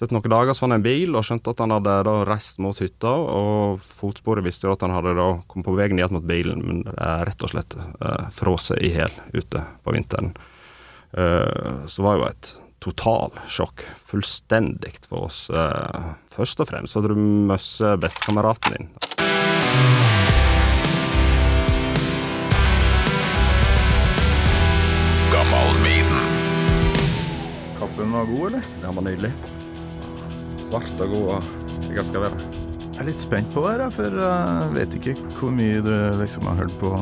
Så etter noen dager så fant jeg en bil, og skjønte at han hadde da reist mot hytta. Og fotsporet visste jo at han hadde da kommet på veien ned mot bilen, men eh, rett og slett eh, frosset i hjel ute på vinteren. Eh, så var jo et totalsjokk. Fullstendig for oss. Eh, først og fremst hadde du møsser bestekameraten din. Kaffen var god, eller? Den var nydelig. Svart og god og jeg skal være. Jeg er litt spent på det her, for jeg vet ikke hvor mye du liksom har hørt på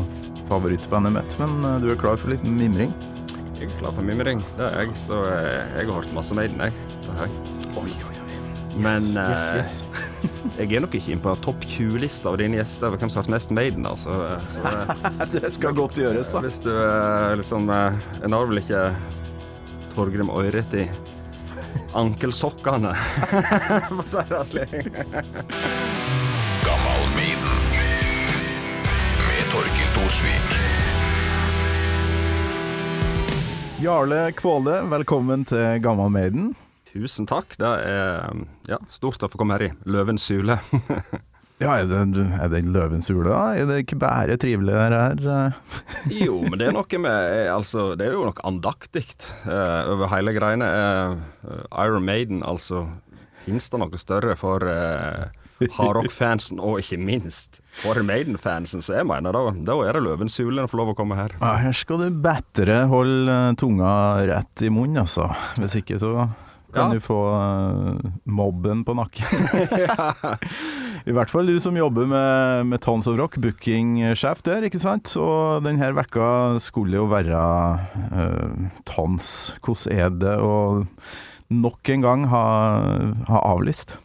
favorittbandet mitt, men eh, du er klar for litt mimring? Jeg er klar for mimring, det er jeg. Så eh, jeg har hørt masse Maiden, jeg. Det har jeg. Oi, oi, oi. Yes, Men yes, eh, yes. jeg er nok ikke inne på topp 20-lista av dine gjester over hvem som har hatt mest Maiden. Altså. Så, eh, det skal godt gjøres, da. hvis du eh, liksom En når vel ikke Torgrim i ankelsokkene, for å si det slik. Med Torkil Thorsvik. Jarle Kvåle, velkommen til Gammal Maiden. Tusen takk. Det er ja, stort å få komme her i Løvens hule. Ja, er det, er det Løvens hule, da? Er det ikke bare trivelig der her? Jo, men det er noe med eh, Altså, det er jo noe andaktig uh, over hele greiene. Uh, Iron Maiden, altså. Fins det noe større for uh, hardrock-fansen, og ikke minst for Maiden-fansen? Så jeg mener da, da er det Løvens hule å få lov å komme her. Ja, her skal du bedre holde eh, tunga rett i munnen, altså. Hvis ikke så kan Ja. du få eh, mobben på nakken. I hvert fall du som jobber med, med Tons of Rock, bookingsjef der, ikke sant? Og denne vekka skulle jo være uh, Tons. Hvordan er det å nok en gang ha, ha avlyst?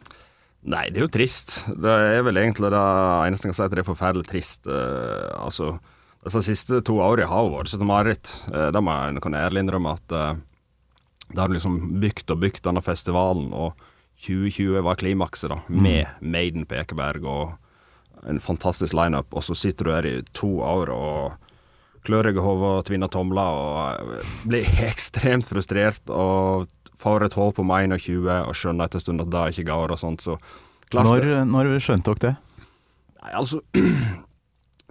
Nei, det er jo trist. Det er vel egentlig det eneste jeg kan si at det er forferdelig trist. Uh, altså, disse siste to årene har vært et mareritt. Uh, det må jeg kunne ærlig innrømme at uh, det har liksom bygd og bygd denne festivalen, og 2020 var klimakset, da, med Maiden på Ekeberg og en fantastisk lineup, og så sitter du her i to år og klør deg i hodet og tvinner tomler og eh, blir ekstremt frustrert og får et håp om 21 og skjønner etter en stund at det ikke går og sånt, så klart Når, når skjønte dere det? Nei, altså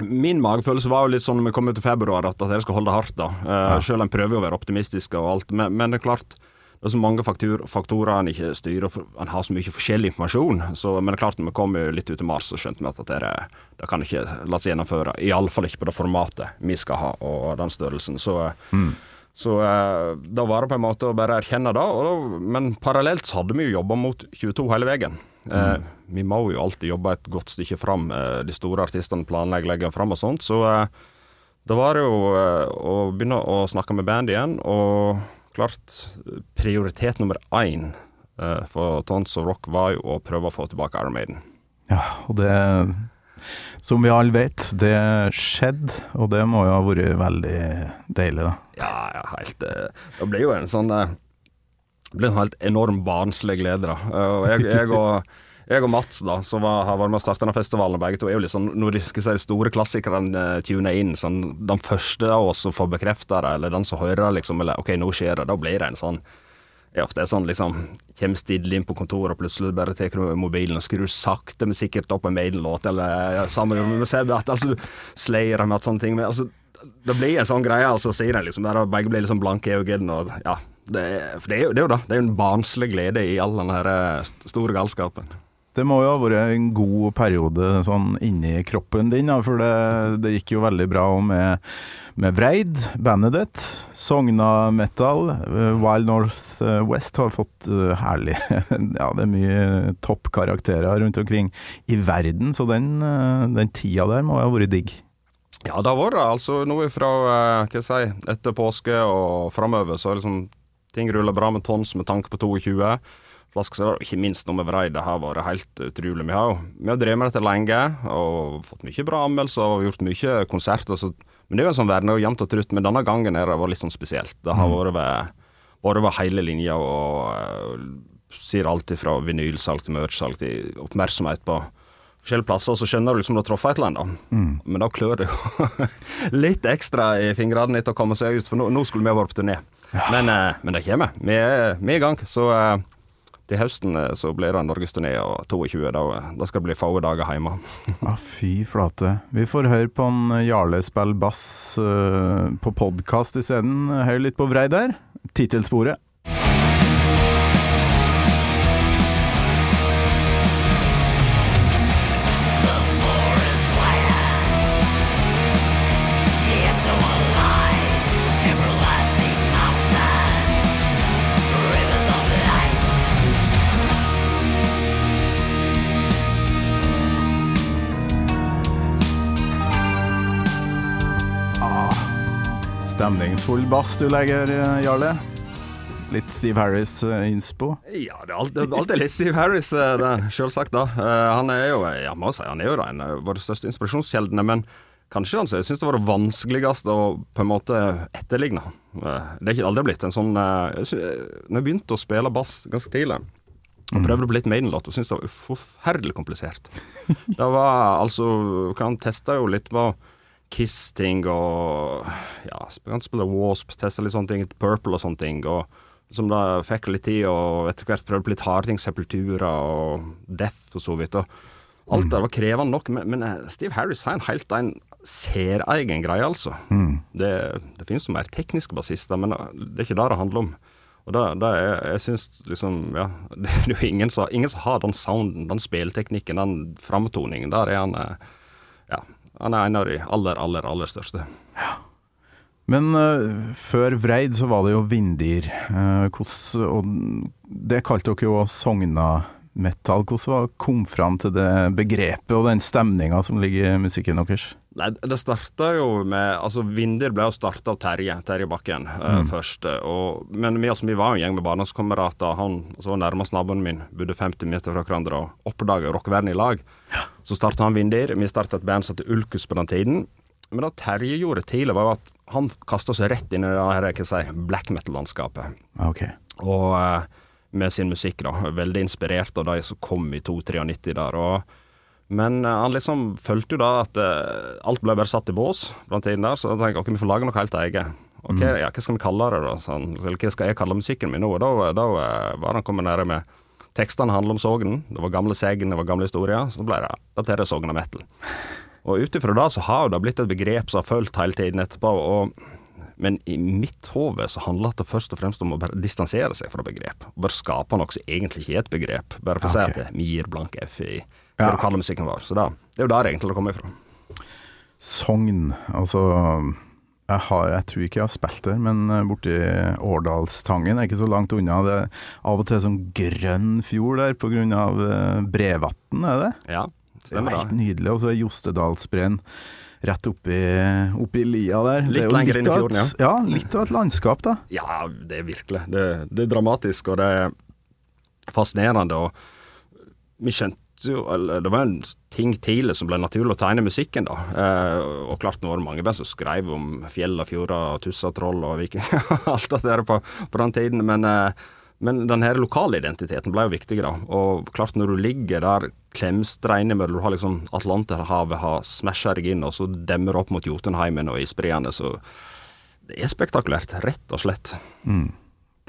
Min magefølelse var jo litt sånn når vi kom ut i februar, at, dere skal holde hardt. da. Uh, Selv om en prøver å være optimistisk og alt. Men, men det er klart, det er så mange faktur, faktorer en ikke styrer. For, en har så mye forskjellig informasjon. Så, men det er klart, når vi kom litt ut i mars, så skjønte vi at det, er- det kan ikke la seg gjennomføre. Iallfall ikke på det formatet vi skal ha, og den størrelsen. Så, så eh, da var det på en måte å bare erkjenne det. Da- men parallelt så hadde vi jo jobba mot 22 hele veien. Eh, vi må jo alltid jobbe et godt stykke fram. Eh, de store artistene planlegger legger fram og sånt. Så eh, da var det jo eh, å begynne å snakke med band igjen. Og klart, prioritet nummer én eh, for Tons of Rock var jo å prøve å få tilbake Iron Maiden. Ja, og det Som vi alle vet, det skjedde, og det må jo ha vært veldig deilig, da. Ja, ja, helt eh, Det ble jo en sånn eh, Det ble en helt enorm barnslig glede, da. Og jeg, jeg og jeg og Mats, da, som var, har vært med å starte denne festivalen, begge to er jo sånn Når de skal si store klassikerne uh, tuner inn, sånn den første av oss som får bekrefta det, eller den som hører det, liksom, eller OK, nå skjer det, da blir det en sånn er ofte sånn liksom Kommer stille inn på kontoret, og plutselig bare tar du mobilen og skrur sakte, men sikkert opp en Maiden-låt, eller ja, sammen med ser at altså Slayer med sånne ting. Men altså, det blir en sånn greie, og så sier en liksom der, og begge blir liksom blanke i øynene, og ja. Det er, for det er, jo, det er jo det. Det er jo en barnslig glede i all den her eh, store galskapen. Det må jo ha vært en god periode sånn inni kroppen din, da, for det, det gikk jo veldig bra med, med Vreid, bandet ditt, Sogna Metal, eh, Wild North West har fått eh, herlig Ja, det er mye toppkarakterer rundt omkring i verden, så den, eh, den tida der må ha vært digg. Ja, det har vært. Altså noe fra hva jeg si, etter påske og framover, så liksom ting ruller bra med tons med tanke på 22. Flaskesøl, og ikke minst noe med Vreid, det har vært helt utrolig. Har jo vi har drevet med dette lenge og fått mye bra anmeldelser og gjort mye konserter. Så, men det er jo en sånn verden, og jevnt og trutt. Men denne gangen har det vært litt sånn spesielt. Det har vært ved, vært ved hele linja og eh, sier alltid fra vinylsalg til merch-salg til oppmerksomhet på forskjellige plasser, så skjønner du liksom du har truffet et eller annet. Men da klør det jo litt ekstra i fingrene etter å komme seg ut, for nå, nå skulle vi ha vært på turné. Men, eh, men det kommer. Vi er, vi er i gang. Så eh, til høsten eh, så blir det norgesturné og 22. Da, da skal det bli få dager hjemme. Ja, fy flate. Vi får høre på en Jarle spille bass uh, på podkast isteden. Hør litt på Vrei der. Tittelsporet. Stemningsfull bass du legger, eh, Jarle. Litt Steve Harris-innspo? Ja, det er alltid, alltid litt Steve Harris, eh, selvsagt. da. Eh, Han er jo jeg må si, han er jo en av våre største inspirasjonskjeldene, men kanskje han syns det var det vanskeligste å på en måte etterligne. Eh, Det er ikke aldri blitt en sånn eh, jeg synes, Når jeg begynte å spille bass ganske tidlig, og prøvde på litt Maiden-låt, og syntes det var forferdelig komplisert. Det var altså Han testa jo litt med Kiss-ting og Ja, kan spille Wasp, testa litt sånne ting, Purple og sånne ting. og som da fikk litt tid, og etter hvert prøvde på litt harde ting, Sepultura og Death og så vidt. og Alt det var krevende nok, men, men eh, Steve Harris har en helt en særegen greie, altså. Det, det finnes jo mer tekniske bassister, men eh, det er ikke det det handler om. Og det, det er, jeg syns liksom Ja, det er jo ingen som, ingen som har den sounden, den spilleteknikken, den framtoningen. Der er han eh, han er en av de aller, aller, aller største. Men uh, før Vreid så var det jo Vindir. Uh, hos, og det kalte dere jo Sogna-metal. Hvordan kom fram til det begrepet og den stemninga som ligger i musikken deres? Nei, det starta jo med Altså, Vindir ble jo starta av Terje, Terje Bakken, eh, først. eh, Og, men vi, altså, vi var jo en gjeng med barndomskamerater. Han altså, nærmest naboen min bodde 50 meter fra hverandre og oppdaga rockeverden i lag. Så starta han Vindir. Vi starta et band som het Ulkus på den tiden. Men det Terje gjorde tidlig, var jo at han kasta seg rett inn i det her, hva si, black metal-landskapet. Okay. Og uh, med sin musikk, da. Veldig inspirert av de som kom i 293 der. Og, men eh, han liksom følte jo da at uh, alt ble bare satt i bås blant tiden der, så jeg tenkte ok, vi får lage noe helt eget. Ok, ja, Hva skal vi kalle det, da? Sånn, eller hva skal jeg kalle musikken min nå? Og da, da eh, var han kommet nære med Tekstene handler om Sognen. Det var gamle Segn, det var gamle historier. Så ble det dette er Sogna metal. Og ut ifra det så har det blitt et begrep som har fulgt hele tiden etterpå. og men i mitt hode så handler det først og fremst om å bare distansere seg fra begrep. Bare skape noe som egentlig ikke er et begrep. Bare for å Ok. si at vi gir blank F i hva Ja. du kaller musikken vår. Så da, det er jo der egentlig det kommer ifra. Sogn, altså jeg, har, jeg tror ikke jeg har spilt der, men eh, borti Årdalstangen er ikke så langt unna. Det er av og til sånn grønn fjord der av eh, Brevatn, er det? Ja, Det er stemmer helt nydelig. Og så er Jostedalsbreen rett oppi, oppi lia der. Litt er lenger inn i fjorden, ja. ja. litt av et landskap, da. Ja, det er virkelig. Det, det er dramatisk, og det er fascinerende. Og vi skjønte jo eller Det var en ting tidlig som ble naturlig å tegne musikken, da. Eh, og klart det var mange band som skrev om fjell og fjorder og tusser og troll og vikinger alt det der på, på den tiden. Men, eh, men den her lokale identiteten ble jo viktig, da. Og klart når du ligger der klemstra med Du har liksom Atlanterhavet har smasha deg inn, og så demmer opp mot Jotunheimen og isbreene, så det er spektakulært, rett og slett.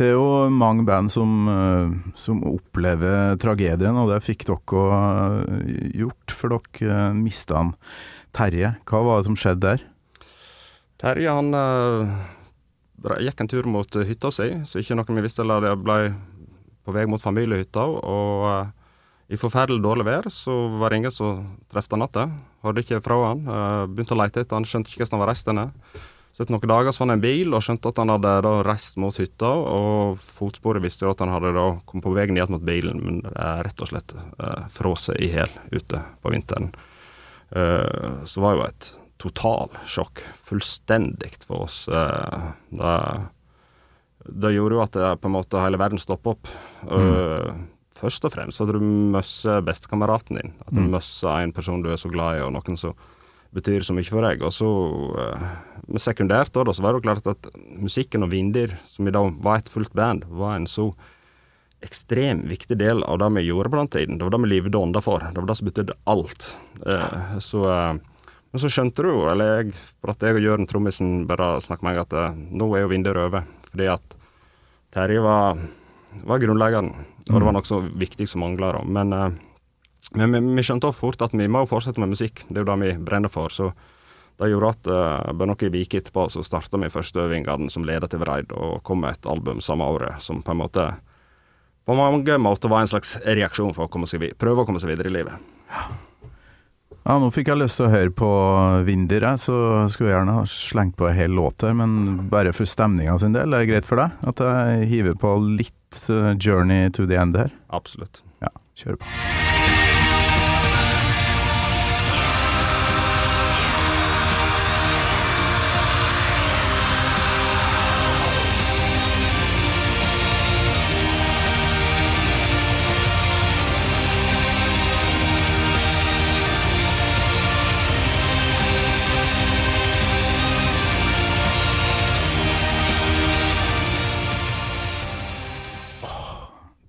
Det er jo mange band som, eh, som opplever tragedien, og det fikk dere eh, gjort, for dere uh, mista han Terje. Hva var det som skjedde der? Terje han eh, gikk en tur mot eh, hytta si, så ikke noe vi visste. Eller det ble på vei mot familiehytta, og eh, i forferdelig dårlig vær så var det ingen som traff han igjen. Hørte ikke fra han. eh, begynte å lete etter han, skjønte ikke hvordan han var reist henne. Så etter noen dager så jeg en bil, og skjønte at han hadde da reist mot hytta. Og fotsporet visste jo at han hadde da kommet på vei ned mot bilen, men eh, rett og slett eh, frosset i hjel ute på vinteren. Eh, så var jo et totalsjokk. Fullstendig for oss. Eh, det, det gjorde jo at det, på en måte hele verden stoppa opp. Eh, Først og fremst at du møsser bestekameraten din. At du møsser en person du er så glad i, og noen som betyr så mye for deg. Og så, med Men sekundært da, så var det jo klart at musikken og Vindir, som i dag var et fullt band, var en så ekstremt viktig del av det vi gjorde på den tiden. Det var det vi levde ånda for. Det var det som betydde alt. Eh, så, eh, men så skjønte du jo, eller jeg, for at jeg og Jørn Trommisen bare snakket med meg, at eh, nå er jo Vindir over. Fordi at Terje var, var grunnleggeren. Og det var noe så viktig som mangla. Men, eh, men vi, vi skjønte også fort at vi må fortsette med musikk. Det er jo det vi brenner for. Så det gjorde at uh, bare noen uker etterpå så starta vi førsteøvingene som leda til Vreid, og kom med et album samme året som på en måte på mange måter var en slags reaksjon for å komme seg prøve å komme seg videre i livet. Ja, nå fikk jeg lyst til å høre på Winder, så skulle jeg gjerne ha slengt på en hel låt her, men bare for stemninga sin del, er det greit for deg? At jeg hiver på litt eh, Journey to the End her? Absolutt. Ja, kjør på.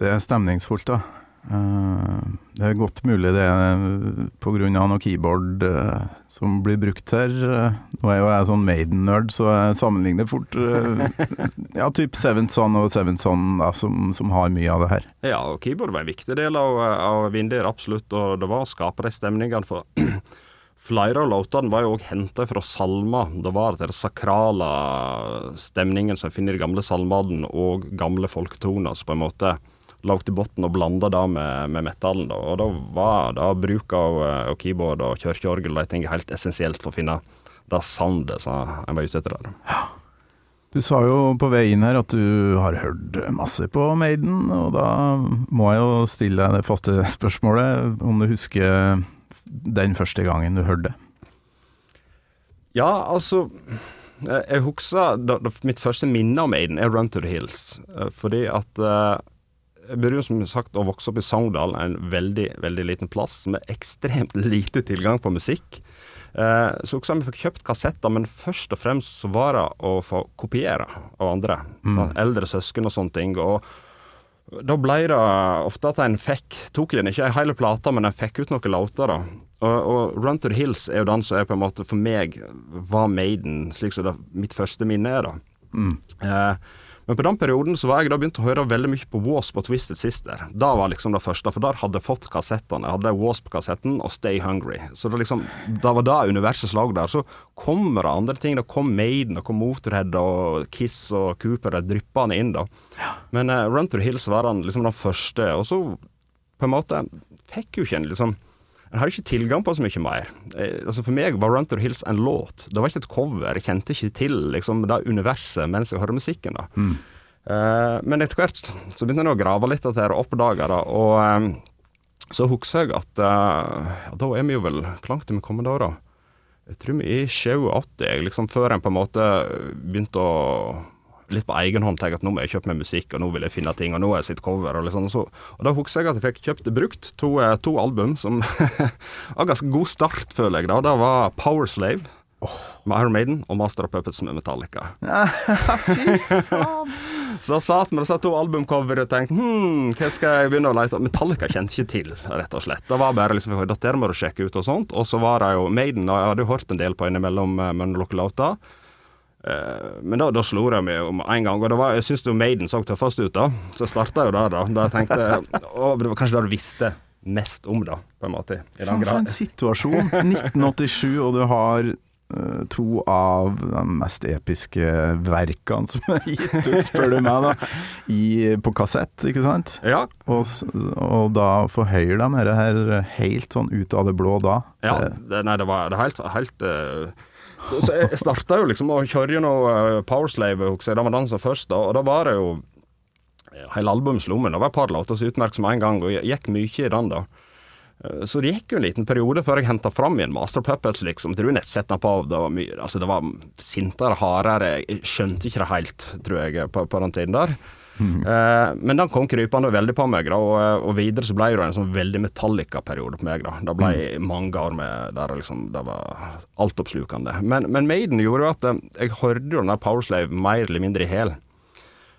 Det er stemningsfullt, da. Eh, Det er godt mulig det er pga. noe keyboard eh, som blir brukt her. Eh, Nå er jo jeg sånn Maiden-nerd, så jeg sammenligner fort eh, Ja, typ Seventh Son og Seventh Son, som, som har mye av det her. Ja, og keyboard var en viktig del av, av Vindir, absolutt. Og det var å skape de stemningene. For flere av låtene var jo òg henta fra salmer. Det var den sakrale stemningen som finner i gamle salmene og gamle folketoner som på en måte lå til bunn og blanda det med, med metallen. Da. Og da var da bruk av, eh, av keyboard og kirkeorgel og de tingene helt essensielt for å finne det soundet som en var ute etter. der. Du sa jo på vei inn her at du har hørt masse på Maiden, og da må jeg jo stille deg det faste spørsmålet om du husker den første gangen du hørte det. Ja, altså Jeg, husker da, da, Mitt første minne om Maiden er Run to the Hills. eh, Fordi at eh, jeg begynte som sagt å vokse opp i Sogndal, en veldig veldig liten plass med ekstremt lite tilgang på musikk. Eh, så også vi fikk kjøpt kassetter, men først og fremst så var det å få kopiere av andre. Sånn, eldre søsken og sånne ting. og da ble det ofte at en fikk Tok igjen ikke hele hel plate, men en fikk ut noen låter. da. Og, og Run to the Hills er jo den som er på en måte for meg var Maiden, slik som det mitt første minne er. da. Eh, men på den perioden så var jeg da begynt å høre veldig mye på Wasp og Twisted Sister. Da var liksom det første, for der hadde jeg fått kassettene. Jeg hadde Wasp-kassetten og Stay Hungry. Så det liksom, da var det universets lag der. Så kommer det andre ting. Det kom Maiden, det kom Motorhead og Kiss og Cooper, det dryppende inn da. Men uh, Run to the Hills var den, liksom den første. Og så på en måte fikk jo ikke en liksom en hadde ikke tilgang på så mye mer. Eh, altså For meg var Runter Hills en låt. Det var ikke et cover. Jeg kjente ikke til liksom, det universet mens jeg hørte musikken. da. Eh, men etter hvert så begynte jeg å grave litt etter det og oppdage det. Og eh, så husker jeg at ja, da er vi jo vel Hvor langt er vi kommet da, da? Jeg tror vi er i 87, liksom før en på en måte begynte å litt på egen hånd tenke at nå må jeg kjøpe meg musikk, og nå vil jeg finne ting, og nå er jeg sitt cover. Og, liksom, og, så, og da husker jeg at jeg fikk kjøpt brukt to, eh, to album som var ganske god start, føler jeg. da. Det var Power Slave med Iron Maiden og Master of Puppets med Metallica. så da satt med disse to albumcoverne og tenkte hm, hva skal jeg begynne å lete Metallica kjente ikke til, rett og slett. Det var bare liksom, dette må du sjekke ut og sånt. Og så var det jo Maiden, og jeg hadde jo hørt en del på innimellom eh, mellom låter. Eh, Men da, da slo jeg meg om en gang, og det var, jeg syns Maiden så tøffest ut da. Så starta jo der, da. Da jeg tenkte å, Det var kanskje det du visste mest om, da, på en måte. I den grad. en situasjon. 1987, og du har eh, to av de mest episke verkene som er gitt ut, spør du meg, da, i, på kassett, ikke sant? Ja, Og, og da forhøyer de dette her helt sånn ut av det blå da. ja Det- det, nei, det var det helt, helt eh, så, jeg starta jo liksom å kjøre gjennom uh, Powerslave, husker jeg. Det var den som først, da. Og da var det jo Hele albumet slo meg. Det var et par låter som utmerket med en gang, og jeg gikk mye i den, da. Eh, Så det gikk jo en liten periode før jeg henta fram igjen Master Puppets, liksom. Tror jeg nett på. Det var mye Altså, det var sintere, hardere. Jeg skjønte ikke det helt, tror jeg, på, på den tiden der. Eh, men den kom krypende veldig på meg, da, og, eh, og videre så ble det en sånn veldig Metallica-periode på meg. da. Det ble mange år med der liksom, det var altoppslukende. Men, men Maiden gjorde jo at eh, jeg hørte jo den der Powerslave mer eller mindre i hæl.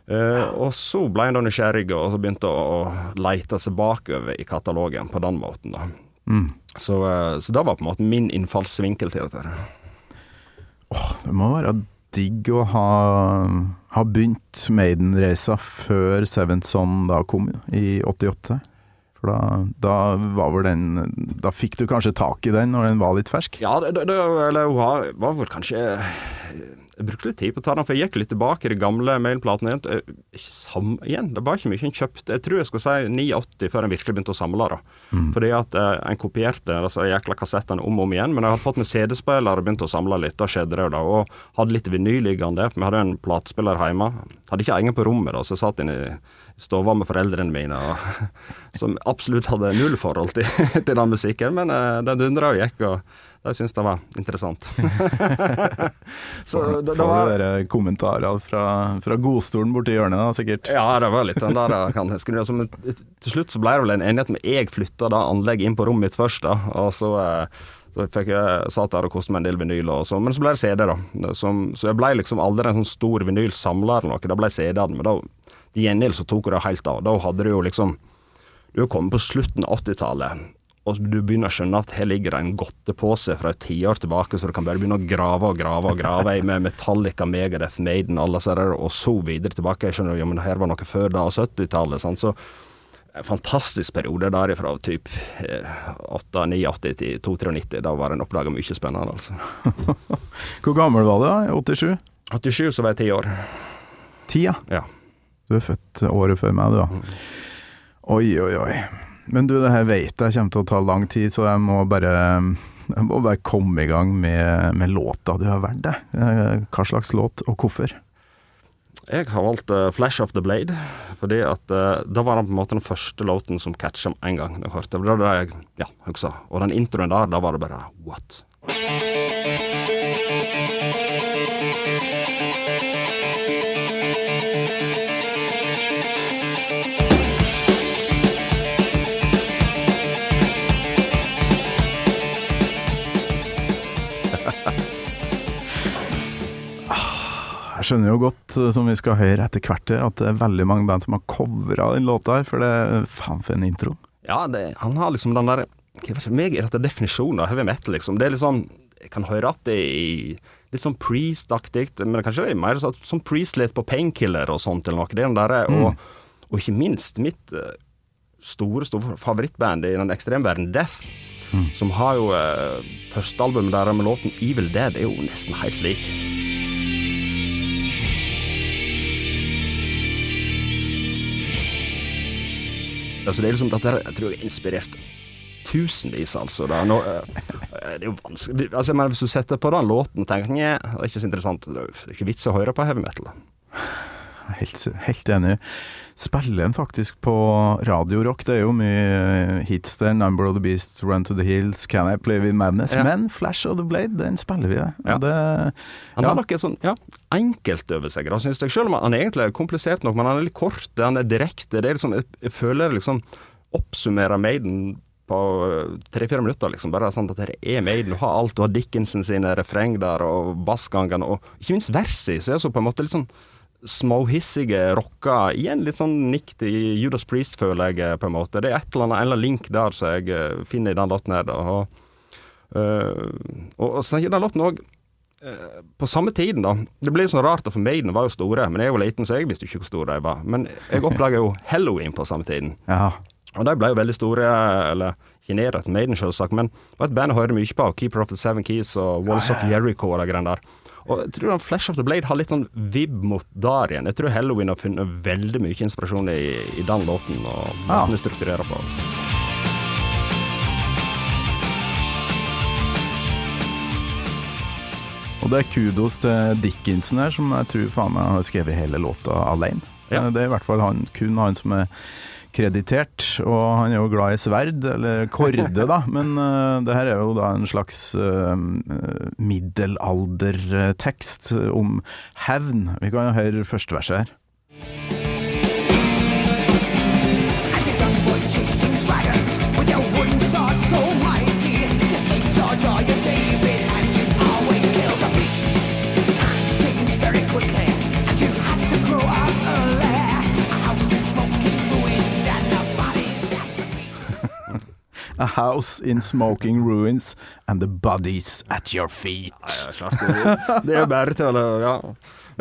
Uh, og så ble en da nysgjerrig og så begynte å, å leite seg bakover i katalogen på den måten. da. Mm. Så, uh, så det var på en måte min innfallsvinkel til dette. her. Det må være digg å ha, ha begynt Maiden-reisa før Seventh Son da kom, i 88. For da, da var vel den Da fikk du kanskje tak i den når den var litt fersk? Ja, det, det, eller hun var vel kanskje jeg brukte litt tid på å ta den, for jeg gikk litt tilbake i de gamle mailplatene igjen. Eh, sam, igjen, Det var ikke mye en kjøpte. Jeg tror jeg skal si 89 før en virkelig begynte å samle. da. Mm. Fordi at eh, en kopierte altså, jækla kassettene om og om igjen. Men jeg hadde fått med CD-spiller og begynt å samle litt. Da skjedde det jo da. Og hadde litt vinyl liggende. For vi hadde en platespiller hjemme. Hadde ikke egen på rommet, da, så jeg satt inne i stua med foreldrene mine, og, som absolutt hadde null forhold til, til den musikken. Men eh, den dundra og gikk. og jeg syns det var interessant. så det, det var dere kommentarer fra, fra godstolen borti hjørnet, da, sikkert? Ja, det var litt sånn der kan jeg skru. Altså, til slutt så ble det vel en enighet med jeg flytta da anlegget inn på rommet mitt først, da. Og så, eh, så fikk jeg satt der og koste meg en del vinyl, og så, men så ble det CD, da. Som, så jeg ble liksom aldri en sånn stor vinylsamler eller noe. Da ble CD-en. Men da til gjengjeld så tok hun det helt av. Da hadde du jo liksom Du kommet på slutten av 80-tallet og du begynner å skjønne at her ligger det en godtepose fra et tiår tilbake, så du kan bare begynne å grave og grave og grave med Metallica, Megadeth, Maiden, alle disse og så videre tilbake. Jeg skjønner jo, men her var noe før da, 70-tallet. Så en fantastisk periode derifra, typ 8-89 til 2-93. Da var en oppdaga mye spennende, altså. Hvor gammel var du da? 87? 87 så var jeg ti år. Ti, ja? ja. Du er født året før meg, du da. Mm. Oi, oi, oi. Men du, det her vet jeg kommer til å ta lang tid, så jeg må bare, jeg må bare komme i gang med, med låta du har valgt deg. Eh, hva slags låt, og hvorfor? Jeg har valgt uh, 'Flash of the Blade', fordi at uh, da var den på en måte den første låten som catcha med en gang jeg hørte var det jeg ja, husker. Og den introen der, da var det bare what? Jeg skjønner jo godt, eh, som vi skal høre etter hvert, at det er veldig mange band som har covra den låta her, for det er faen for en intro. Ja, det, han har liksom den der For meg er dette definisjonen av heavy metal, liksom. Det er litt sånn Jeg kan høre at det er litt sånn Priest-aktig, men kanskje det er mer sånn, sånn Priest-litt på Painkiller og sånt eller noe. Det er den derre, mm. og, og, ikke minst mitt uh, store, store favorittband i den ekstremverdenen, Death. Mm. Som har jo eh, første albumet der med låten Evil Dead er jo nesten helt lik. Altså, det er liksom, dette jeg tror jeg har inspirert tusenvis, altså. Da. Nå, uh, det er jo vanskelig altså, men Hvis du setter på den låten og tenker nja, det er ikke så interessant, det er ikke vits å høre på heavy metal. Helt, helt enig. Spiller han faktisk på radiorock. Det er jo mye hits der. 'Number of the Beast', 'Run to the Hills', 'Can I Play With Madness'. Ja. Men 'Flash of the Blade', den spiller vi. Ja. Det, han har noe sånn ja, enkelt syns jeg. Selv om han egentlig er komplisert nok, men han er litt kort, han er direkte. Det er liksom, jeg føler liksom oppsummerer Maiden på eh, tre-fire minutter, liksom. Bare sånn at det er Maiden. Du har alt. Du har Dickinson sine refreng der, og bassgangene, og ikke minst verset, Så er så på en måte litt sånn småhissige rocker. Igjen litt sånn nikk til Judas Priest, føler jeg, på en måte. Det er et eller annet, eller link der som jeg eh, finner i den låten her. Og, uh, og, og så den låten òg uh, på samme tiden, da. Det blir sånn rart, for Maiden var jo store, men jeg var liten, så jeg visste ikke hvor store de var. Men jeg oppdaga jo Halloween på samme tiden. Ja. Og de ble jo veldig store, eller ikke nedret Maiden, selvsagt, men det var et band jeg hørte mye på. Keeper of the Seven Keys og Walls ja, ja. of Jericho og de greiene der. Og jeg tror Flash of the Blade har litt sånn vib mot Darien. Jeg tror Halloween har funnet veldig mye inspirasjon i, i den låten, og måten de strukturerer på. Og det er kudos til Dickinson her, som jeg tror faen meg har skrevet hele låta alene. Ja. Det er i hvert fall han, kun han som er kreditert, og han er jo glad i sverd, eller kårde, da. Men uh, det her er jo da en slags uh, middelaldertekst om hevn. Vi kan høre første verset her. As a young boy chasing dragons with your wooden house in smoking ruins and the bodies at your feet. Ja, klart det, det er bare til å ja,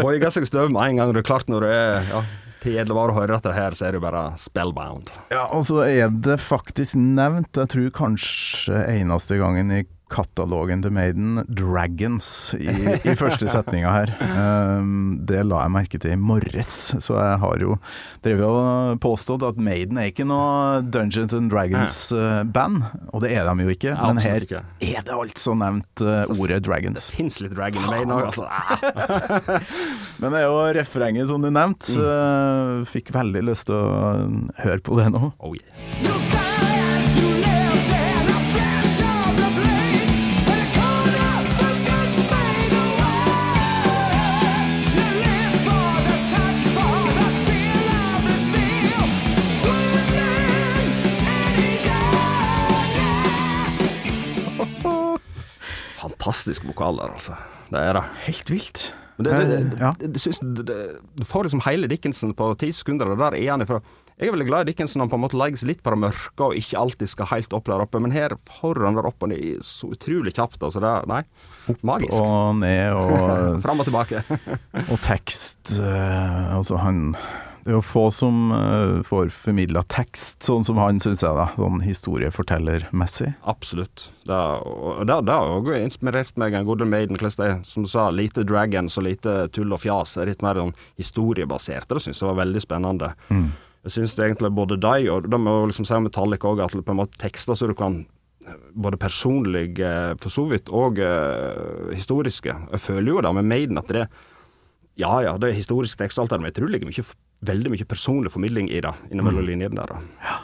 bøye seg støv med en gang. Det er klart når du er ja, til edle å høre etter her, så er du bare spellbound. Ja, og så er det faktisk nevnt, jeg tror kanskje eneste gangen i katalogen til Maiden, Dragons, i, i første setninga her. Um, det la jeg merke til i morges, så jeg har jo drevet og påstått at Maiden er ikke noe Dungeons and Dragons-band, og det er de jo ikke. Ja, men her ikke. er det altså nevnt uh, ordet Dragons. Det Fins litt dragon i Maiden òg, altså. Men det er jo refrenget som du nevnte. Mm. Fikk veldig lyst til å høre på det nå. Oh, yeah. Fantastisk vokal der, altså. Det er det. Helt vilt. Men det, det, det, ja. det, synes, det, du får liksom hele Dickinson på ti sekunder, og der er han ifra. Jeg er veldig glad i Dickinson han på en måte legger seg litt på det mørke og ikke alltid skal helt opp der oppe, men her får han der opp og så utrolig kjapt. Altså det nei, magisk. Og ned og Fram og tilbake. Og tekst eh, Altså, han Det er jo få som uh, får formidla tekst, sånn som han, syns jeg, da. Sånn historiefortellermessig. Absolutt. Det, det, det har også inspirert meg en god del Maiden. Hvordan det er, som du sa, lite dragons og lite tull og fjas. Det er Litt mer sånn historiebasert. Det syns jeg var veldig spennende. Jeg syns egentlig både de og de må liksom si Metallic òg, at det på en måte tekster så du kan både personlige, for så vidt, og uh, historiske. Jeg føler jo det med Maiden at det ja ja, det er historisk tekst og alt det, men jeg tror det ligger mye, veldig mye personlig formidling i det, innimellom linjene der. da.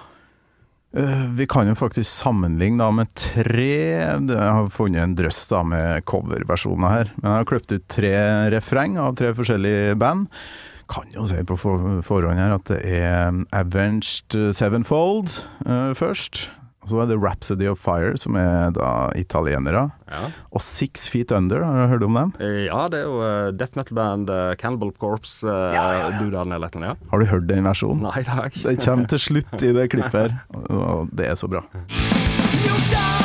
Eh, vi kan jo faktisk sammenligne da med tre Jeg har funnet en drøss da med coverversjoner her. Men jeg har klippet ut tre refreng av tre forskjellige band. Kan jo si på forhånd her at det er Avenged Sevenfold eh, først. Og så er det Rhapsody of Fire, som er da italienere. Ja. Og Six Feet Under, har du hørt om dem? Eh, Ja, det er jo uh, death metal-band uh, Cannibal Corpse, uh, Ja, ja, ja. Ja. Har du hørt den versjonen? Nei, takk. Det kommer til slutt i det klippet her, og det er så bra. You die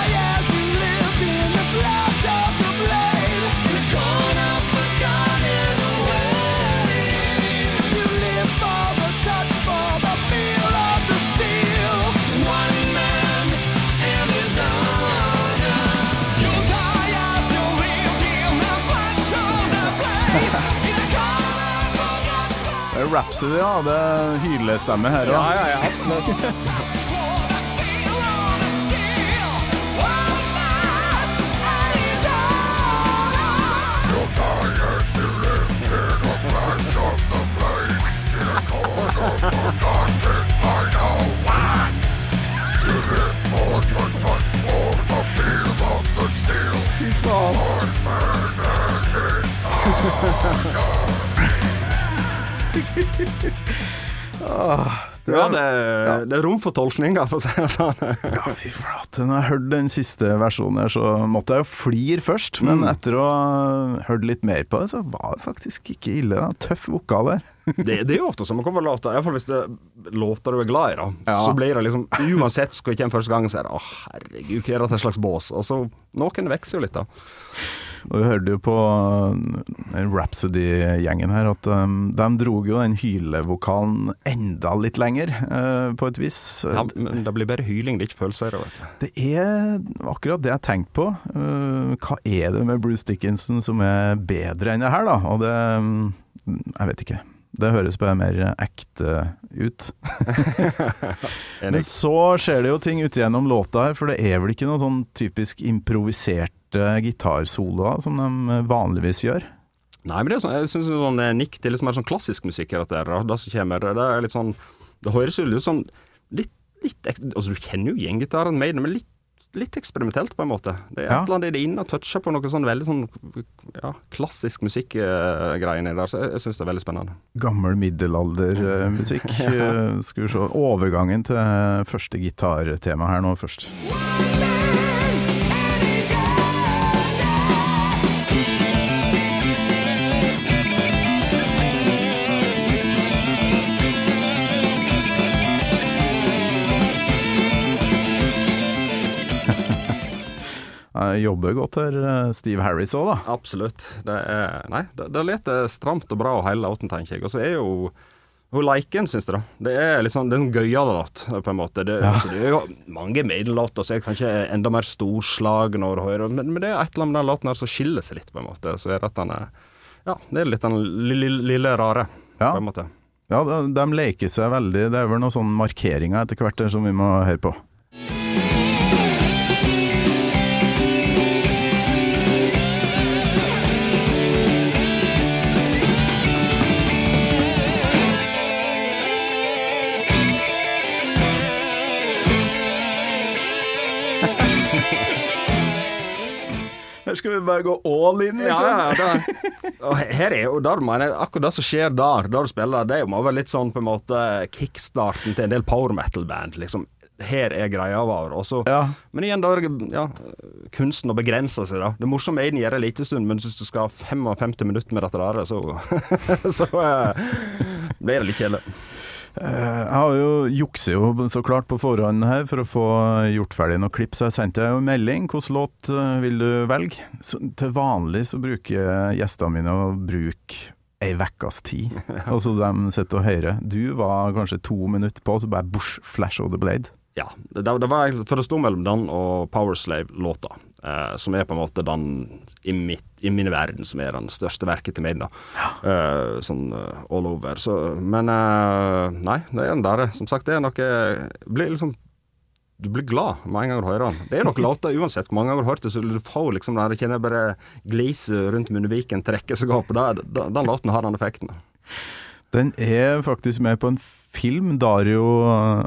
Rhapsody, ja. Det er hylestemme her òg. ja, ja, absolutt. touch, for honor. Fy faen. Ja, det, det er rom for tolkninger, for å si det sånn. Ja, fy flate. Når jeg hørte den siste versjonen her, så måtte jeg jo flire først. Men etter å ha hørt litt mer på det, så var det faktisk ikke ille. Da. Tøff vokal der. Det, det er jo ofte sånn med coverlåter, iallfall hvis det er låter du er glad i, da. Ja. Så blir det liksom Uansett skal jeg komme første gang, så er det å herregud, hva er dette slags bås? Og så Noen vokser jo litt, da. Og vi hørte jo på uh, Rhapsody-gjengen her at um, de dro jo den hylevokalen enda litt lenger, uh, på et vis. Ja, men det blir bare hyling, det er ikke følelser. vet du. Det er akkurat det jeg tenkte på. Uh, hva er det med Bruce Dickinson som er bedre enn det her, da? Og det um, Jeg vet ikke. Det høres bare mer ekte ut. Men så skjer det jo ting ut gjennom låta her, for det er vel ikke noe sånn typisk improviserte gitarsoloa som de vanligvis gjør? Nei, men det er sånn, jeg syns sånn eh, nikk til mer sånn klassisk musikk. Dette, her, da, det som kommer, det er litt sånn Det høres jo sånn litt, litt Altså, du kjenner jo med det, men litt, litt eksperimentelt, på en måte. Det er Ja. et eller annet det inne og toucher på noe sånn veldig sånn ja, klassisk musikkgreier der, så jeg, jeg syns det er veldig spennende. Gammel middelaldermusikk. ja. Skal vi se. Overgangen til første gitartema her nå først. One jobber godt her, eh, Steve Harris òg, da. Absolutt. Det er Nei, det, det leter stramt og bra hele låten, tenker jeg. Og så er jo hun liker syns jeg. Det er litt sånn, det er en gøyale låt, på en måte. Det, altså, det er jo mange Maiden-låter som er kanskje enda mer storslag når du hører men, men det er et eller annet med den låten her som skiller seg litt, på en måte. Så er det at den er Ja, det er litt den lille, lille rare, Ja. på en måte. Ja, de, de leker seg veldig. Det er vel noen sånne markeringer etter hvert som vi må høre på. Her skal vi bare gå all in, liksom. ja, og her er jo der, mener akkurat det som skjer der, der du spiller, det er må være litt sånn på en måte kickstarten til en del power metal-band. liksom. Her er greia vår. Også, Ja. Men igjen, da er ja, kunsten å begrense seg, da. Det er morsomt Aiden gjør en liten stund, men hvis du skal ha 55 minutter med dette der, så, så eh, blir det litt kjedelig. Eh, Jeg har jo jukser jo så klart på forhånd her for å få gjort ferdig noen klipp, så jeg sendte deg jo en melding. Hvilken låt eh, vil du velge? Så, til vanlig så bruker gjestene mine å bruke ei ukas tid. Og så de sitter og hører. Du var kanskje to minutter på, så bare bush, flash of the blade. Ja, det, det var For det sto mellom den og Powerslave-låta, eh, som er på en måte den i, mitt, i min verden som er den største verket til meg, da. Eh, sånn eh, all over. Så, men eh, nei, det er den der. Som sagt, det er noe blir liksom Du blir glad med en gang du hører den. Det er noen låter, uansett hvor mange ganger du har hørt det, så du får liksom der, kjenner bare gliset rundt munnviken trekke seg opp. Der, den, den låten har den effekten. Den er faktisk med på en film, Dario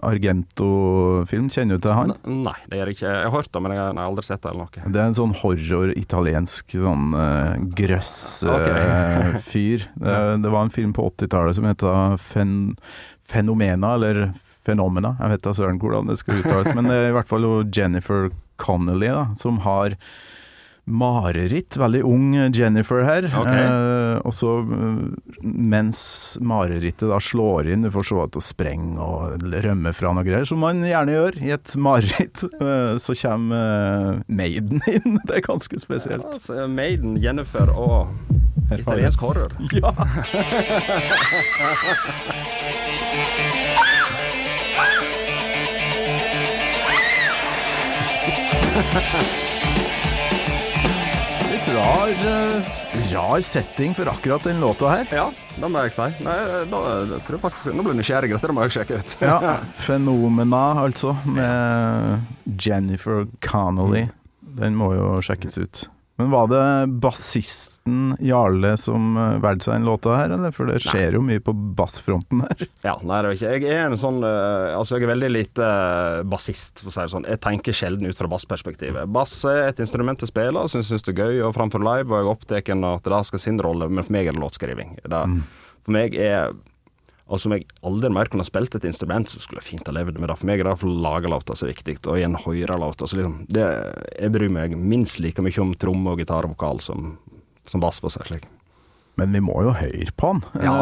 Argento-film. Kjenner du til han? Nei, det gjør jeg ikke. Jeg har hørt det, men jeg har aldri sett det eller noe. Det er en sånn horror-italiensk sånn uh, grøss-fyr. Okay. det, det var en film på 80-tallet som heter Fen Fenomena, eller Fenomena. Jeg vet da søren hvordan det skal uttales, men det er i hvert fall Jennifer Connolly da, som har mareritt. Veldig ung Jennifer her. Okay. Eh, og så eh, mens marerittet da slår inn, du får se at hun sprenger og rømmer fra noe greier, som man gjerne gjør i et mareritt, eh, så kommer eh, Maiden inn. Det er ganske spesielt. Altså, Maiden, Jennifer og italiensk horror. Ja. Litt rar, eh, rar setting for akkurat den låta her. Ja, det må jeg si. Nei, da, jeg tror faktisk, nå ble jeg nysgjerrig. Dette må jeg sjekke ut. Ja, Fenomena, altså, med Jennifer Connolly. Den må jo sjekkes ut. Men var det bassisten Jarle som eh, valgte seg en låta her, eller? For det skjer jo mye på bassfronten her. Ja, nei, det er ikke. Jeg er en sånn eh, Altså, jeg er veldig lite uh, bassist, for å si det sånn. Jeg tenker sjelden ut fra bassperspektivet. Bass er et instrument jeg spiller, og syns det er gøy, og framfor live, og jeg er opptatt av at det skal sin rolle, men for meg er det låtskriving. Det, For meg er Altså, som jeg aldri mer kunne spilt et instrument, så skulle jeg fint ha levd med det. For meg er det iallfall lagerlåta som er viktig, og igjen høre låter. Så liksom, det, jeg bryr meg minst like mye om tromme og gitar og vokal som, som bass, for å si slik. Men vi må jo høre på han. Ja.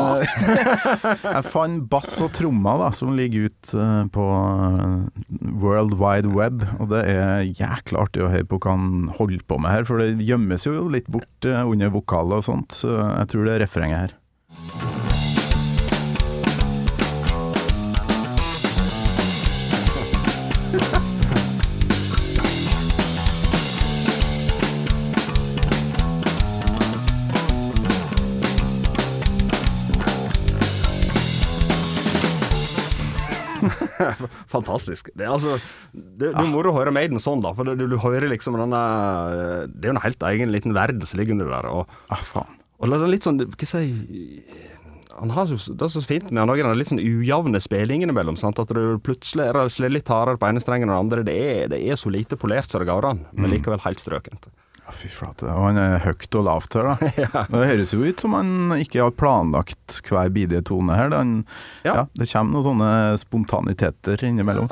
Jeg fant bass og trommer da, som ligger ute eh, på eh, World Wide Web, og det er jækla artig å høre på hva han holder på med her, for det gjemmes jo litt bort eh, under vokaler og sånt, så jeg tror det er refrenget her. Fantastisk. Det altså Det, det er må å høre Maiden sånn, da. For du, du hører liksom denne Det er jo en helt egen liten verden som ligger under der. Og, Ah, faen. og det er litt sånn Hva skal jeg han har så, det er så fint med han òg, den litt sånn ujevne spillingen imellom. Sant? At du plutselig er litt hardere på ene strengen enn den andre. Det er, det er så lite polert som det går an, men likevel helt strøkent. Ja, fy flate. Og han er høyt og lavt her, da. Det høres jo ut som han ikke har planlagt hver bidige tone her. Han, ja. Ja. det kommer noen sånne spontaniteter innimellom.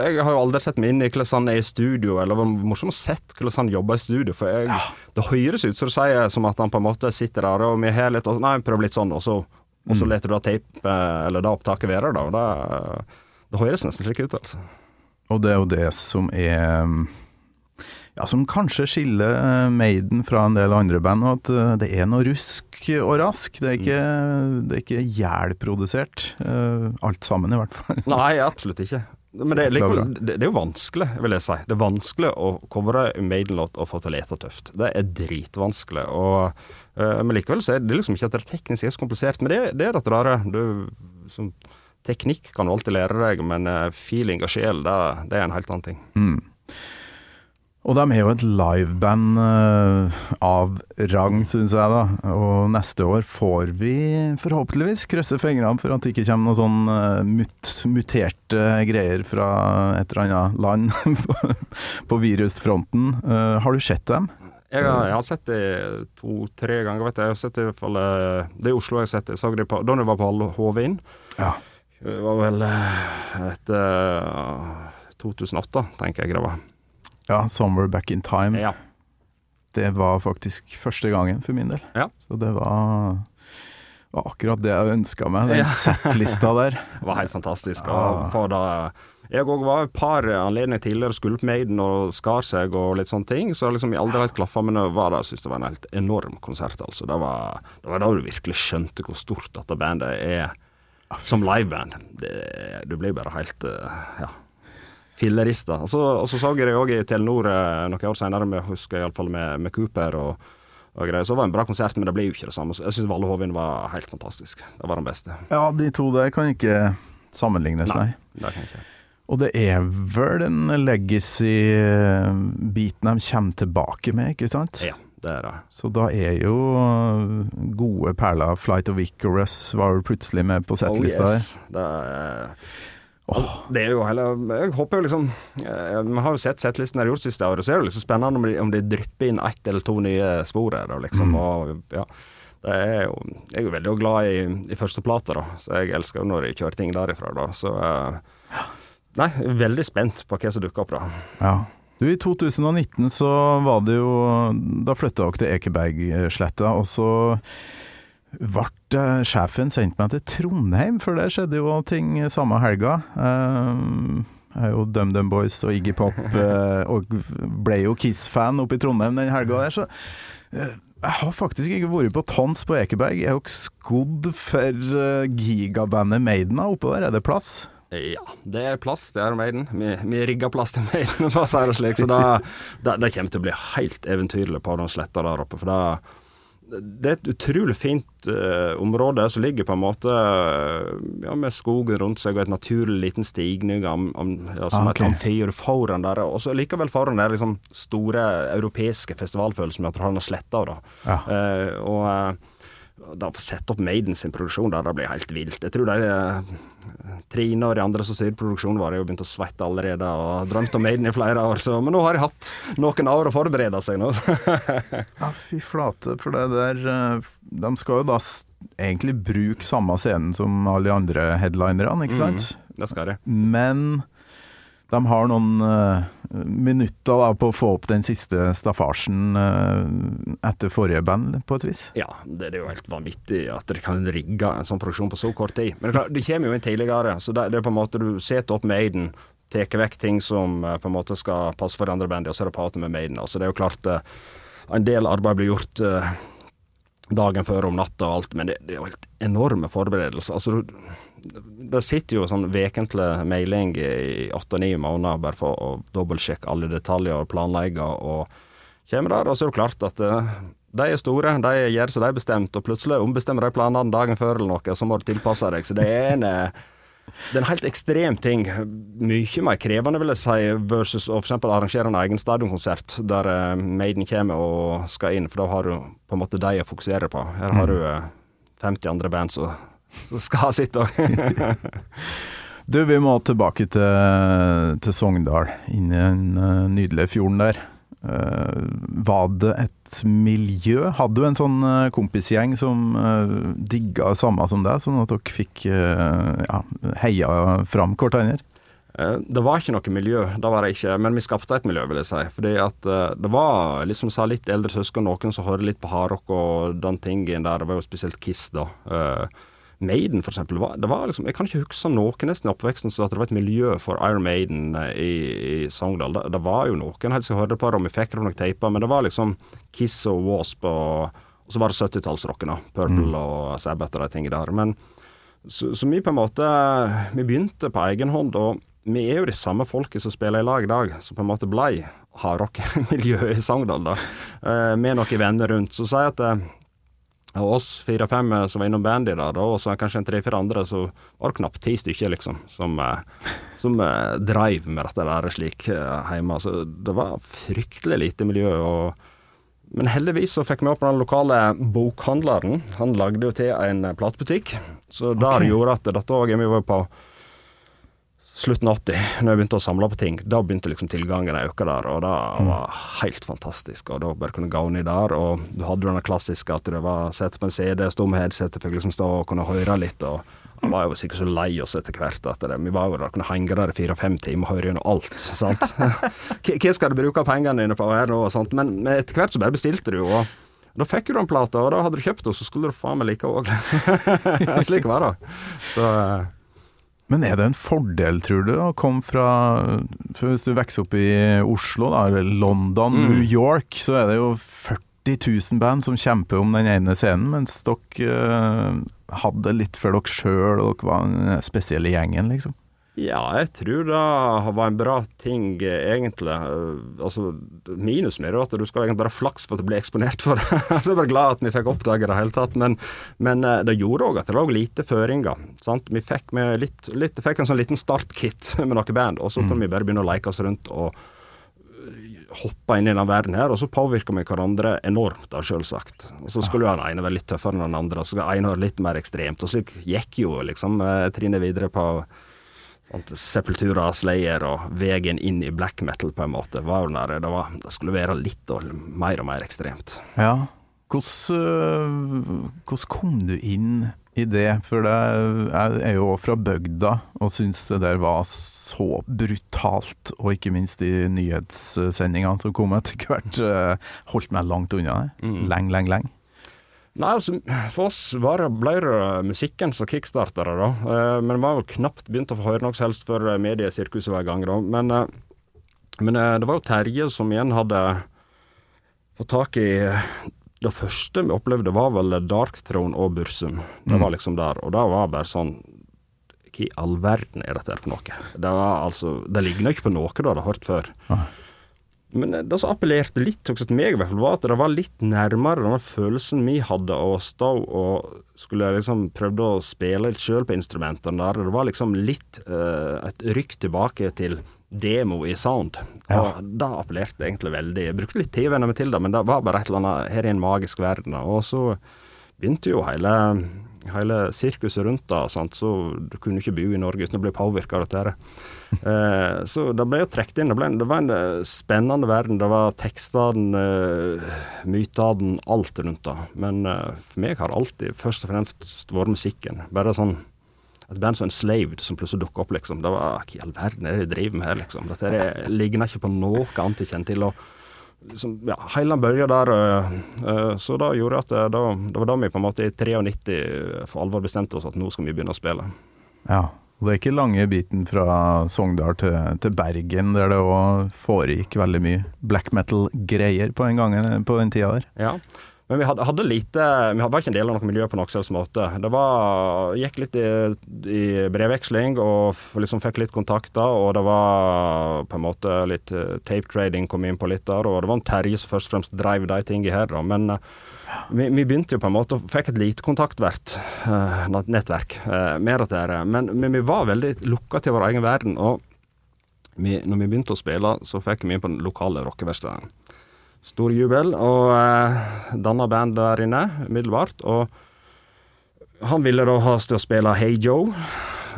Jeg har jo aldri sett meg inn i hvordan han er i studio, eller det var morsomt å sett hvordan han jobber i studio. For jeg, det høres ut som du sier som at han på en måte sitter der og vi har litt og, Nei, prøv litt sånn, og så, og så leter du da tape, eller da opptaket være, da. Og det, det høres nesten slik ut, altså. Og det er jo det som er ja, som kanskje skiller eh, Maiden fra en del andre band, og at eh, det er noe rusk og rask. Det er ikke, det er ikke jævlprodusert. eh, alt sammen, i hvert fall. Nei, absolutt ikke. Men det er, det, det er jo vanskelig, vil jeg si. Det er vanskelig å covre Maiden-låt og få til å lete tøft. Det er dritvanskelig. Og, men likevel så er det liksom ikke at det teknisk er så komplisert. Men det, det er det rare. Du, som, teknikk kan du alltid lære deg, men feeling og sjel, det, det er en helt annen ting. Mm. Og de er jo et liveband eh, av rang, syns jeg, da. Og neste år får vi forhåpentligvis krysse fingrene for at det ikke kommer noen sånn eh, mut, muterte greier fra et eller annet land på virusfronten. Eh, har du sett dem? Jeg har, jeg har sett det to-tre ganger, vet jeg. Jeg har sett det i hvert fall Det er Oslo jeg har sett det. Jeg så det på, da jeg var på HV-inn. Ja. Det var vel etter eh, 2008, tenker jeg det var. Ja 'Somewhere Back in Time'. Ja. Det var faktisk første gangen for min del. Ja. Så det var, var akkurat det jeg ønska meg, den Ja. settlista der. Det var helt fantastisk. Ja. Da jeg òg var et par anledninger tidligere skulle på Maiden og skar seg og litt sånne ting, så liksom jeg aldri helt klaffa, men jeg var der syntes det var en helt enorm konsert, altså. Det var, det var da du virkelig skjønte hvor stort dette bandet er som liveband. Det- Du blir bare helt eh, ja, fillerista. Og så, og så jeg det òg i Telenor eh, noen år senere, med, husker jeg iallfall med, med Cooper og, og greier. Så det var en bra konsert, men det ble jo ikke det samme. Jeg syns Valle Hovin var helt fantastisk. Det var den beste. Ja, de to der kan ikke sammenlignes, nei. Det kan ikke. Og det er vel den legacy-biten de kommer tilbake med, ikke sant? Ja, det er det. Så da er jo gode perler Flight of Icarus var vel plutselig med på settlista Oh, yes. det, er, det er jo hele Jeg håper jo liksom eh, Vi har jo sett settlisten de har gjort siste året, så er det liksom spennende om de, om de drypper inn ett eller to nye spor her. Og Mm. og, ja. Det er jo, jeg er jo veldig glad i, i førsteplata, da, så jeg elsker jo når de kjører ting derifra. da, så uh, Nei, veldig spent på hva som dukker opp, da. Ja. Du, I 2019 så var det jo Da flytta dere til Ekebergsletta, og så ble sjefen sendt meg til Trondheim, for der skjedde jo ting samme helga. Eh, Jeg er jo DumDum Boys og Iggy Pop, eh, og ble jo Kiss-fan oppe i Trondheim den helga der, så eh, jeg har faktisk ikke vært på Tons på Ekeberg. Jeg Er dere skodd for eh, gigabandet Maiden oppe der? Er det plass? Ja, det er plass til Iron Maiden. Vi, vi rigger plass til Maiden, for å si det slik. Så det, det, det kommer til å bli helt eventyrlig på den sletta der oppe. For det, det er et utrolig fint uh, område som ligger på en måte eh, ja, med skogen rundt seg og et naturlig liten stigning am, am, ja, som Ah, ok. et amfi. Og du får den der, og så likevel foran den liksom store europeiske festivalfølelsen med at du har den sletta. Ja. Uh, og uh, da å få sette opp Maiden sin produksjon der, det blir helt vilt. Jeg tror de eh, Trine og de andre som styrte produksjonen vår, har jo begynt å svette allerede og drømte drømt om Maiden i flere år, så, men nå har de hatt noen år å forberede seg nå. Ja, fy flate, for det der eh, De skal jo da egentlig bruke samme scenen som alle de andre headlinerne, ikke sant? det skal de. Men de har noen minutter da på å få opp den siste staffasjen eh, etter forrige band, på et vis. Ja, det er jo helt vanvittig at de kan rigge en sånn produksjon på så kort tid. Men det, er klart, de kommer jo inn tidligere, så det, det er på en måte du setter opp Maiden, tar vekk ting som eh, på en måte skal passe for de andre bandene, og så er det prater med Maiden. Altså, det er jo klart eh, en del arbeid blir gjort dagen før om natta og alt, men det, det er jo helt enorme forberedelser. Altså, du, det sitter jo sånn vekentlig mailing i åtte-ni måneder bare for å dobbeltsjekke alle detaljer og planlegge, og kommer der, og så er det klart at eh, de er store, de gjør som de er bestemt, og plutselig ombestemmer de planene dagen før eller noe, så må du tilpasse deg. Så det er en eh, det er en helt ekstrem ting. Mye mer krevende, vil jeg si, versus å f.eks. arrangere en egen stadionkonsert der eh, Maiden kommer og skal inn, for da har du på en måte de å fokusere på. Her har du eh, 50 andre band som som skal ha sitt òg. Du, vi må tilbake til, til Sogndal, inn i den eh, nydelige fjorden der. Uh, var det et miljø? Hadde du en sånn uh, kompisgjeng som uh, digga samme som deg, sånn at dere fikk uh, ja, heia fram hverandre? Eh, Det var ikke noe miljø, det var det ikke, men vi skapte et miljø, vil jeg si. Fordi at det var liksom sa litt eldre søsken, noen som hørte litt på hardrock og den tingen der. Det var jo spesielt Kiss, da. Eh, Maiden, for eksempel, var, det var liksom, jeg kan ikke huske noe nesten i oppveksten så at det var et miljø for Iron Maiden eh, i, i Sogndal. Det, det var jo noen helst jeg hørte på det, og vi fikk det på noen teiper, men det var liksom Kiss og Wasp, og, og så var det 70-tallsrocken, Purple Purple og Sabbath og de tingene der. Men så, så vi på en måte Vi begynte på egen hånd, og vi er jo de samme folket som spiller i lag i dag, som på en måte blei hardrockmiljøet i Sogndal, da. Eh, med noen venner rundt. Så sier jeg at av oss fire-fem eh, som var innom bandy der, og så kanskje en tre-fire andre, så var det knapt ti stykker, liksom, som, eh, som eh, dreiv med dette der slik hjemme. Så det var fryktelig lite miljø. og men heldigvis så fikk vi opp den lokale bokhandleren. Han lagde jo til en platebutikk, så der gjorde at dette òg Vi var på slutten av 80, når jeg begynte å samle på ting. Da begynte liksom tilgangen å øke der, og det var helt fantastisk. Og da bare kunne gå ned der, og du hadde den klassiske at det var sette på en CD, stå med headsetet, fikk liksom stå og kunne høre litt. og han var jo sikkert så lei oss etter hvert at det, vi var jo der, kunne henge der i fire-fem timer og høre gjennom alt. sant? Hva hva skal du bruke pengene dine på her nå? og sånt, Men, men etter hvert så bare bestilte du, og da fikk du den plata, og da hadde du kjøpt den, så skulle du faen meg like òg. Slik var det. Så eh, Men er det en fordel, tror du, å komme fra for Hvis du vokser opp i Oslo, da, London, Mm. New York, så er det jo 40 000 band som kjemper om den ene scenen, mens dere eh, hadde litt for dere sjøl, og dere var den spesielle gjengen, liksom. Ja, jeg tror det var en bra ting, eh, egentlig. Eh, Altså, Minusen er er at du skal egentlig bare flaks for at du blir eksponert for det. Så jeg er bare glad at vi fikk oppdage det i det hele tatt. Men, men eh, det gjorde òg at det lå lite føringer. Sant? Vi fikk, med litt, litt, fikk en sånn liten startkit med noen band, og så kunne vi bare begynne å leke oss rundt og hoppe inn i den verden her, og så påvirker vi hverandre enormt, da, selvsagt. Og så skulle jo den ene være litt tøffere enn den andre, og så skal den ene være litt mer ekstremt. Og slik gikk jo liksom trinnet videre på Sant? Sepultura, Slayer og veien inn i black metal, på en måte, var jo der, det, var, det skulle være litt og mer og mer ekstremt. Ja. Hvordan, øh, hvordan kom du inn i det? For det, jeg er jo fra bygda og syns det der var så brutalt, og ikke minst de nyhetssendingene som kom etter hvert, holdt meg langt unna det. Mm. Lenge, lenge, lenge. Nei, altså, for oss var det, ble det musikken som kickstarta det, da. Eh, men vi var jo knapt begynt å få høre noe som helst før mediesirkuset var i gang, da. Men, eh, men eh, det var jo Terje som igjen hadde fått tak i Det første vi opplevde, var vel Dark Throne og Bursum. Det var liksom der. Og det var bare sånn Hva i all verden er dette her for noe? Det var altså Det ligner ikke på noe du hadde hørt før. Men det som appellerte litt også til meg, i hvert fall, var at det var litt nærmere den følelsen vi hadde av å stå og skulle liksom prøvde å spille litt sjøl på instrumentene der. Det var liksom litt eh, et rykk tilbake til demo i sound. Ja. Og det appellerte egentlig veldig. Jeg brukte litt tid å venne meg til det, men det var bare et eller annet her i en magisk verden. Og så begynte jo hele, hele sirkuset rundt da, sant? så du kunne ikke bo i Norge uten å bli påvirka av dette. Eh, så det ble jo trukket inn. Det, ble, det var en eh, spennende verden. Det var tekstene, eh, mytene, alt rundt det. Men eh, for meg har alltid først og fremst vært musikken. Bare sånn et band som Enslaved som plutselig dukka opp, liksom. Det var Hva i all verden er det de driver med her, liksom? Dette er- ligner ikke på noe annet jeg kjenner til. og liksom, ja, den børja der, øh, øh, så da gjorde at det, da, det var da vi på en måte i 93 for alvor bestemte oss at nå skal vi begynne å spille. Ja. Og det er ikke lange biten fra Sogndal til, til Bergen, der det òg foregikk veldig mye black metal-greier på, på den tida der. Ja. Men vi hadde, hadde lite Vi var ikke en del av noe miljø på noen slags måte. Det var Gikk litt i, i brevveksling og liksom fikk litt kontakter, og det var på en måte litt eh, tape trading kom inn på litt der, og det var en Terje som først og fremst drev de tingene her, da. Men eh, vi, vi begynte jo på en måte og fikk et lite kontaktvert uh, nettverk uh, med dette her. Men, men vi var veldig lukka til vår egen verden. og vi, når vi begynte å spille, så fikk vi inn på den lokale rockeverkstedet. Stor jubel, og eh, danna band der inne umiddelbart. Og han ville da ha oss til å spille Hey Joe.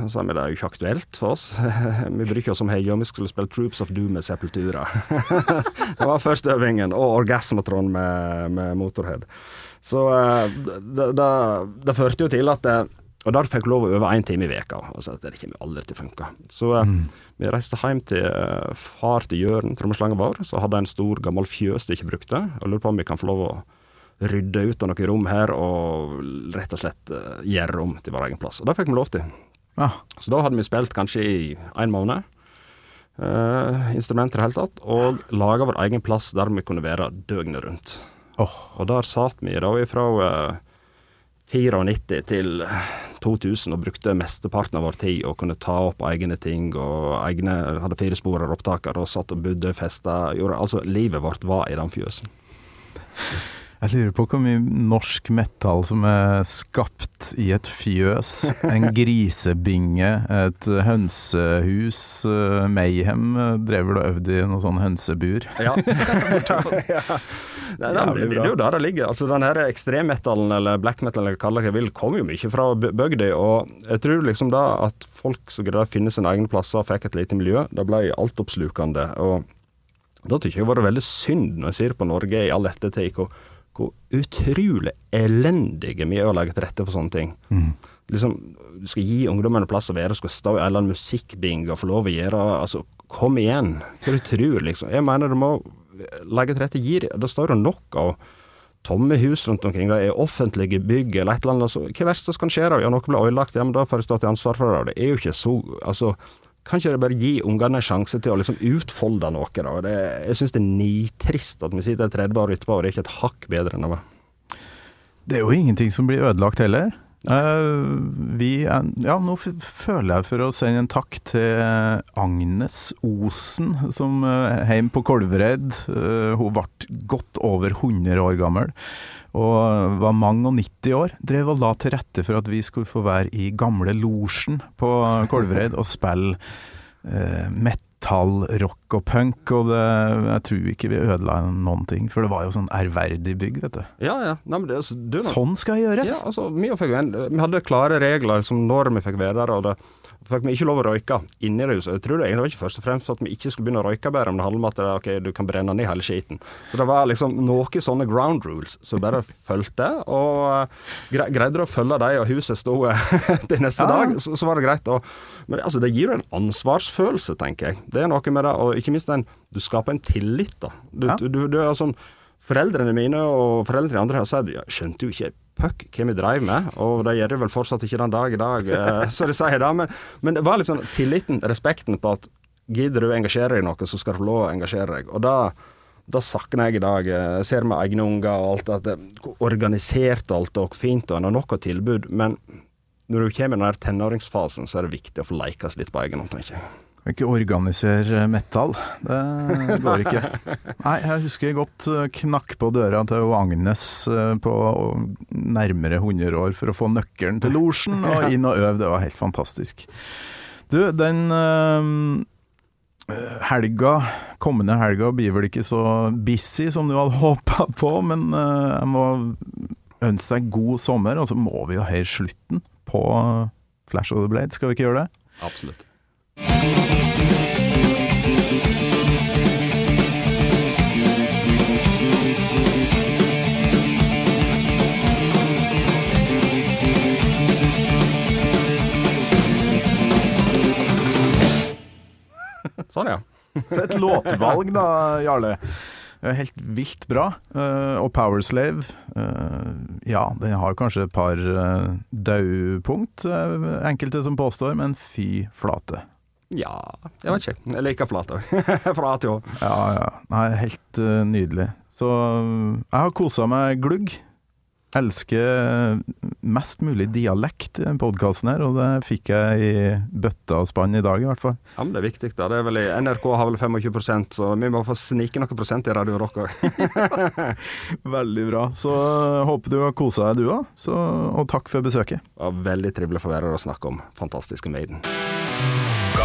Så vi det er jo ikke aktuelt for oss. vi bryr oss om Hey Joe, vi skulle spille Troops of Doom med Sepultura. det var første øvingen, og Orgasmatron med, med Motorhead. Så eh, det, det, det førte jo til at det, Og der fikk vi lov å øve én time i veka Altså, det kommer aldri til å funke. Så eh, vi reiste hjem til eh, far til Jørn, trommeslangen vår, så hadde en stor, gammel fjøs de ikke brukte. Og lurer på om vi kan få lov å rydde ut av noen rom her og rett og slett eh, gjøre rom til vår egen plass. Og det fikk vi lov til. Ja. Så da hadde vi spilt kanskje i en måned. Uh, instrumenter i det hele tatt. Og laga vår egen plass der vi kunne være døgnet rundt. Oh. Og der satt vi da ifra uh, 94 til 2000 og brukte mesteparten av vår tid og kunne ta opp egne ting og egne Hadde firesporer opptaker og satt og bodde, festa gjorde, Altså, livet vårt var i den fjøsen. Jeg lurer på hvor mye norsk metal som er skapt i et fjøs, en grisebinge, et hønsehus. eh, Mayhem eh, drev vel og øvde i noe sånn hønsebur. Ja. Nei, nei, det, er jo der det ligger. Altså, den her ekstremmetallen, eller black metal, eller hva jeg vil, kommer jo mye fra bygda. Og jeg tror liksom da at folk som greide å finne sine egne plasser, fikk et lite miljø. Det ble altoppslukende. Og da tykker jeg det har vært veldig synd, når jeg ser på Norge i all ettertid, hvor, hvor utrolig elendige vi er å legge til rette for sånne ting. Liksom, du skal gi ungdommene plass å være, du skal stå i en eller annen musikkbing og få lov å gjøre Altså, kom igjen. Hva du tror, liksom. Jeg mener du må legge til rette. Gi det. Det står jo nok av tomme hus rundt omkring. Det er offentlige bygg eller et eller annet. Altså, hva verst som kan skje? da? Ja, noe blir ødelagt, ja, men da får jeg stå til ansvar for det. Det er jo ikke så Altså, kan ikke det bare gi ungene en sjanse til å liksom utfolde noe? da? Det, jeg syns det er nitrist at vi sitter 30 år etterpå og det er ikke et hakk bedre enn det var. Det er jo ingenting som blir ødelagt heller. Eh, vi er, ja, nå føler jeg for å sende en takk til Agnes Osen, som uh, hjemme på Kolvereid. eh, hun ble godt over 100 år gammel og var mange og 90 år. Drev og la til rette for at vi skulle få være i gamle losjen på Kolvereid og spille eh, metal, rock og punk. Og det, jeg tror ikke vi ødela noen ting, for det var jo sånn ærverdig bygg, vet du. Ja, ja. Nei, men det, altså, så- det noe- Sånn skal gjøres. Ja, altså, vi, fikk vi hadde klare regler som når vi fikk være der, og det fikk vi ikke lov å røyke inni det huset. Jeg tror det, egentlig var ikke først og fremst at vi ikke skulle begynne å røyke bedre, men det handler om at det, ok, du kan brenne ned hele skiten. Så det var liksom noen sånne ground rules som bare fulgte, og eh, gre greide du å følge de, og huset sto eh, til neste Ja. dag, så, så var det greit. Og, men altså, det gir jo en ansvarsfølelse, tenker jeg. Det er noe med det, og ikke minst den Du skaper en tillit, da. Du, Ja. du, du, du er sånn Foreldrene mine og foreldrene i andre her sagt jeg skjønte jo ikke puck hva vi drev med, og det gjør det vel fortsatt ikke den dag i dag, eh, så de sier det. Men, men det var litt sånn tilliten, respekten på at gidder du engasjere deg i noe, så skal du få lov å engasjere deg. Og da, da savner jeg i dag. eh, Jeg ser med egne unger og alt at det, hvor organisert alt og fint, og en har nok av tilbud. Men når du kommer i den tenåringsfasen, så er det viktig å få lekes litt på egen hånd, tenker jeg. Kan ikke organisere metal. Det går ikke. Nei, jeg husker godt eh, knakk på døra til Agnes eh, på nærmere 100 år for å få nøkkelen til losjen og inn og øve. Det var helt fantastisk. Du, den eh, helga, kommende helga, blir vel ikke så busy som du hadde håpa på, men jeg må ønske deg god sommer, og så må vi jo høre slutten på Flash of the Blade. Skal vi ikke gjøre det? Absolutt. Sånn, ja. Så et låtvalg da, Jarle. Helt vilt bra. Eh, og Powerslave, uh, ja, den har kanskje et par uh, daupunkt, eh, enkelte som påstår, men fy flate. Ja, jeg vet ikke. Jeg liker flat òg. Fra A til Å. Ja, ja. Nei, helt uh, nydelig. Så eh, jeg har kosa meg glugg. Elsker mest mulig dialekt i den podkasten her, og det fikk jeg i bøtta og spann i dag, i hvert fall. Ja, men det er viktig. da. Det er vel i NRK har vel 25 så vi må få snike noen prosent i Radio Rock òg. Veldig bra. Så eh, håper du har kosa deg, du òg. Og takk for besøket. Veldig trivelig å få være her og snakke om fantastiske Maiden.